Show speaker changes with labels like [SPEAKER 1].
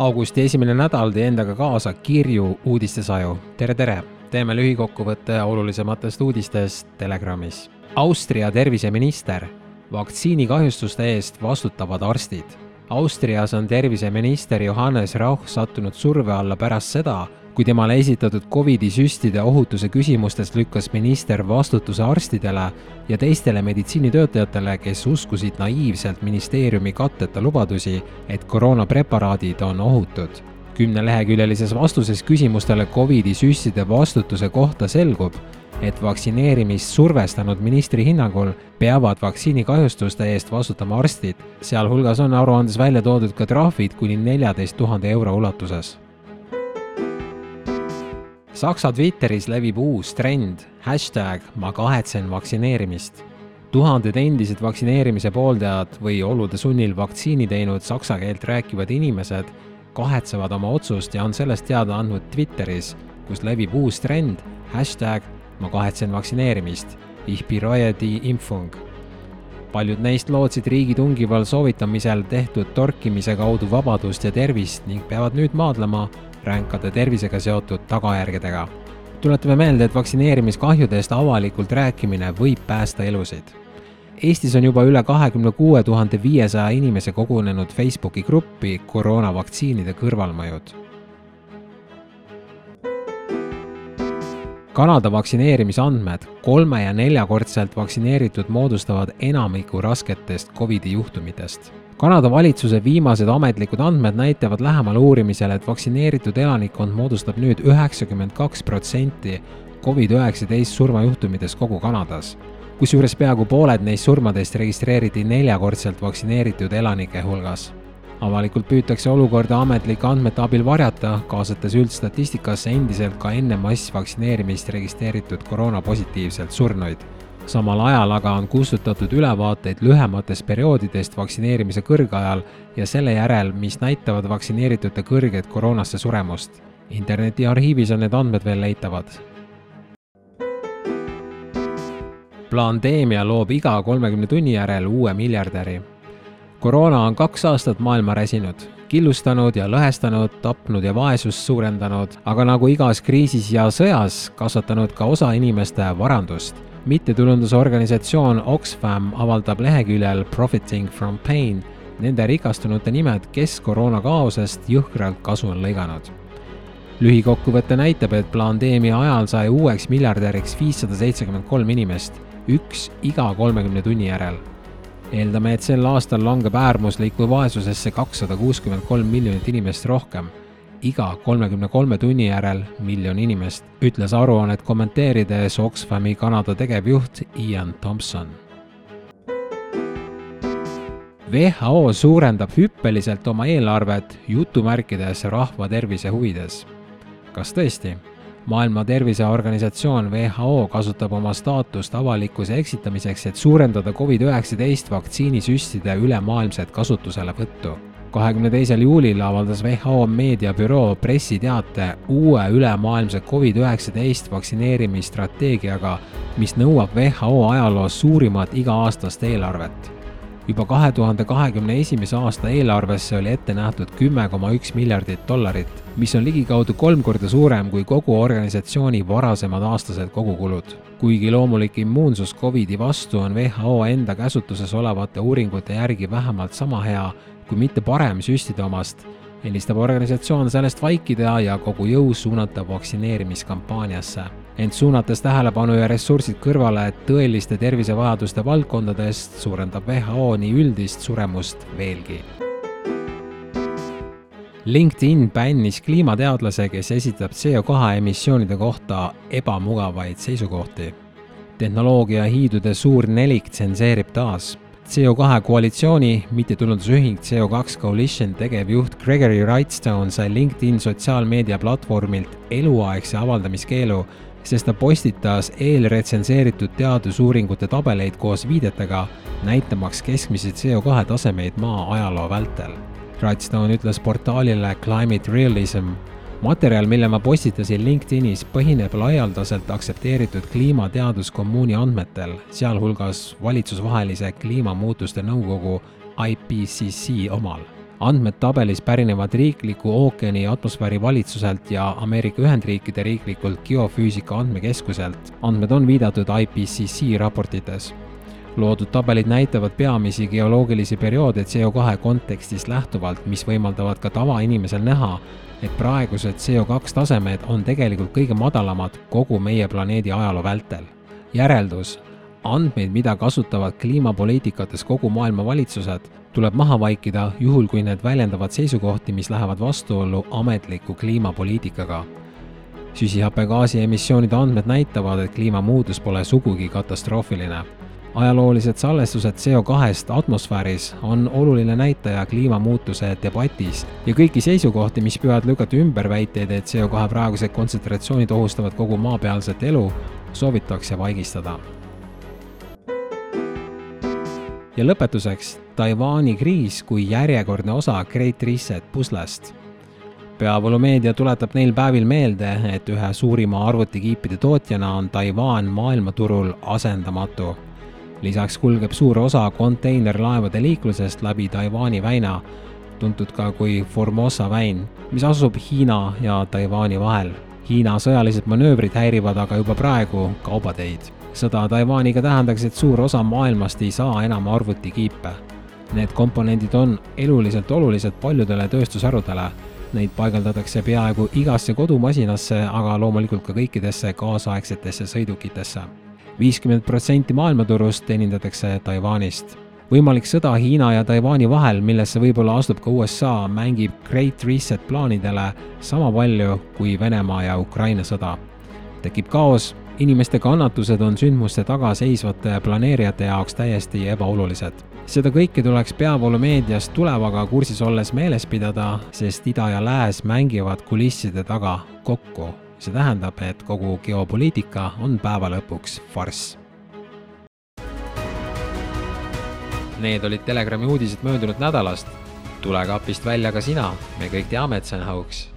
[SPEAKER 1] augusti esimene nädal tõi endaga kaasa kirju uudistesaju. tere, tere! teeme lühikokkuvõtte olulisematest uudistest Telegramis. Austria terviseminister, vaktsiinikahjustuste eest vastutavad arstid. Austrias on terviseminister Johannes Rauch sattunud surve alla pärast seda, kui temale esitatud Covidi süstide ohutuse küsimustes lükkas minister vastutuse arstidele ja teistele meditsiinitöötajatele, kes uskusid naiivselt ministeeriumi katteta lubadusi, et koroonapreparaadid on ohutud. kümneleheküljelises vastuses küsimustele Covidi süstide vastutuse kohta selgub, et vaktsineerimist survestanud ministri hinnangul peavad vaktsiinikahjustuste eest vastutama arstid, sealhulgas on aruandes välja toodud ka trahvid kuni neljateist tuhande euro ulatuses Saksa Twitteris levib uus trend, hashtag ma kahetsen vaktsineerimist. tuhanded endised vaktsineerimise pooldajad või olude sunnil vaktsiini teinud saksa keelt rääkivad inimesed kahetsevad oma otsust ja on sellest teada andnud Twitteris, kus levib uus trend, hashtag ma kahetsen vaktsineerimist, ich bereue die Impfung. paljud neist lootsid riigi tungival soovitamisel tehtud torkimise kaudu vabadust ja tervist ning peavad nüüd maadlema ränkade tervisega seotud tagajärgedega. tuletame meelde, et vaktsineerimiskahjudest avalikult rääkimine võib päästa elusid. Eestis on juba üle kahekümne kuue tuhande viiesaja inimese kogunenud Facebooki gruppi koroonavaktsiinide kõrvalmõjud. Kanada vaktsineerimisandmed kolme- ja neljakordselt vaktsineeritud moodustavad enamiku rasketest Covidi juhtumitest Kanada valitsuse viimased ametlikud andmed näitavad lähemal uurimisel, et vaktsineeritud elanikkond moodustab nüüd üheksakümmend kaks protsenti Covid-19 surmajuhtumitest kogu Kanadas. kusjuures peaaegu pooled neist surmadest registreeriti neljakordselt vaktsineeritud elanike hulgas. avalikult püütakse olukorda ametlike andmete abil varjata, kaasates üldstatistikasse endiselt ka enne massvaktsineerimist registreeritud koroonapositiivselt surnuid samal ajal aga on kustutatud ülevaateid lühematest perioodidest vaktsineerimise kõrgajal ja selle järel, mis näitavad vaktsineeritute kõrget koroonasse suremust. interneti arhiivis on need andmed veel leitavad. Plandeemia loob iga kolmekümne tunni järel uue miljardäri. koroona on kaks aastat maailma räsinud, killustanud ja lõhestanud, tapnud ja vaesust suurendanud, aga nagu igas kriisis ja sõjas, kasvatanud ka osa inimeste varandust mittetulundusorganisatsioon Oxfam avaldab leheküljel Profiting from pain nende rikastunute nimed, kes koroonakaosest jõhkralt kasu on lõiganud. lühikokkuvõte näitab, et pandeemia ajal sai uueks miljardäriks viissada seitsekümmend kolm inimest, üks iga kolmekümne tunni järel. eeldame, et sel aastal langeb äärmuslikku vaesusesse kakssada kuuskümmend kolm miljonit inimest rohkem iga kolmekümne kolme tunni järel miljon inimest, ütles aruannet kommenteerides Oxfami Kanada tegevjuht Ian Thompson. WHO suurendab hüppeliselt oma eelarvet jutumärkides rahva tervise huvides. kas tõesti? maailma Terviseorganisatsioon WHO kasutab oma staatust avalikkuse eksitamiseks, et suurendada Covid-19 vaktsiinisüstide ülemaailmset kasutuselevõttu kahekümne teisel juulil avaldas WHO meediabüroo pressiteate uue ülemaailmse Covid-19 vaktsineerimisstrateegiaga, mis nõuab WHO ajaloo suurimat iga-aastast eelarvet. juba kahe tuhande kahekümne esimese aasta eelarvesse oli ette nähtud kümme koma üks miljardit dollarit, mis on ligikaudu kolm korda suurem kui kogu organisatsiooni varasemad aastased kogukulud. kuigi loomulik immuunsus Covidi vastu on WHO enda käsutuses olevate uuringute järgi vähemalt sama hea, kui mitte parem süstide omast, eelistab organisatsioon sellest vaikida ja kogu jõu suunata vaktsineerimiskampaaniasse. ent suunates tähelepanu ja ressursid kõrvale tõeliste tervisevajaduste valdkondadest, suurendab WHO nii üldist suremust veelgi. LinkedIn bännis kliimateadlase, kes esitab CO2 emissioonide kohta ebamugavaid seisukohti. tehnoloogia hiidude suur nelik tsenseerib taas CO2 koalitsiooni mittetulundusühing CO2 Coalition tegevjuht Gregory Wrightstone sai LinkedIn sotsiaalmeedia platvormilt eluaegse avaldamiskeelu, sest ta postitas eelretsenseeritud teadusuuringute tabeleid koos viidetega, näitamaks keskmisi CO2 tasemeid maa ajaloo vältel. Wrightstone ütles portaalile Climate Realism materjal, mille ma postitasin LinkedInis, põhineb laialdaselt aktsepteeritud kliimateaduskommuuni andmetel, sealhulgas valitsusvahelise kliimamuutuste nõukogu IPCC omal. andmed tabelis pärinevad riikliku ookeani atmosfääri valitsuselt ja Ameerika Ühendriikide riiklikult geofüüsika andmekeskuselt. andmed on viidatud IPCC raportites loodud tabelid näitavad peamisi geoloogilisi perioode CO2 kontekstist lähtuvalt, mis võimaldavad ka tavainimesel näha, et praegused CO2 tasemed on tegelikult kõige madalamad kogu meie planeedi ajaloo vältel. järeldus, andmeid, mida kasutavad kliimapoliitikates kogu maailma valitsused, tuleb maha vaikida, juhul kui need väljendavad seisukohti, mis lähevad vastuollu ametliku kliimapoliitikaga süsihappegaasi emissioonide andmed näitavad, et kliimamuutus pole sugugi katastroofiline ajaloolised salvestused CO2-st atmosfääris on oluline näitaja kliimamuutuse debatis ja kõiki seisukohti, mis püüavad lükata ümber väiteid, et CO2 praegused kontsentratsioonid ohustavad kogu maapealset elu, soovitakse vaigistada. ja lõpetuseks Taiwan'i kriis kui järjekordne osa Great Reset puslest peavoolumeedia tuletab neil päevil meelde, et ühe suurima arvutikiipide tootjana on Taiwan maailmaturul asendamatu lisaks kulgeb suur osa konteinerlaevade liiklusest läbi Taiwan'i väina, tuntud ka kui Formosa väin, mis asub Hiina ja Taiwan'i vahel. Hiina sõjalised manöövrid häirivad aga juba praegu kaubateid. sõda Taiwan'iga tähendaks, et suur osa maailmast ei saa enam arvutikiipe. Need komponendid on eluliselt olulised paljudele tööstusharudele. Neid paigaldatakse peaaegu igasse kodumasinasse, aga loomulikult ka kõikidesse kaasaegsetesse sõidukitesse viiskümmend protsenti maailmaturust teenindatakse Taiwanist. võimalik sõda Hiina ja Taiwan'i vahel, millesse võib-olla astub ka USA, mängib Great Reset plaanidele sama palju kui Venemaa ja Ukraina sõda. tekib kaos, inimeste kannatused on sündmuste taga seisvate planeerijate jaoks täiesti ebaolulised. seda kõike tuleks peavoolumeedias tulevaga kursis olles meeles pidada, sest ida ja lääs mängivad kulisside taga kokku see tähendab, et kogu geopoliitika on päeva lõpuks farss. Need olid Telegrami uudised möödunud nädalast. tule kapist välja ka sina, me kõik teame, et see on hauks